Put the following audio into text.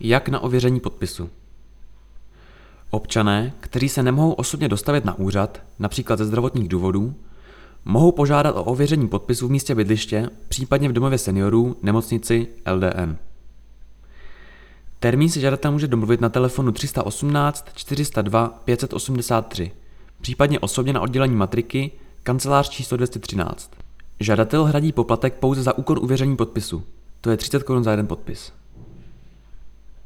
Jak na ověření podpisu? Občané, kteří se nemohou osobně dostavit na úřad, například ze zdravotních důvodů, mohou požádat o ověření podpisu v místě bydliště, případně v domově seniorů, nemocnici LDN. Termín si žadatel může domluvit na telefonu 318 402 583, případně osobně na oddělení matriky, kancelář číslo 213. Žadatel hradí poplatek pouze za úkon uvěření podpisu, to je 30 korun za jeden podpis.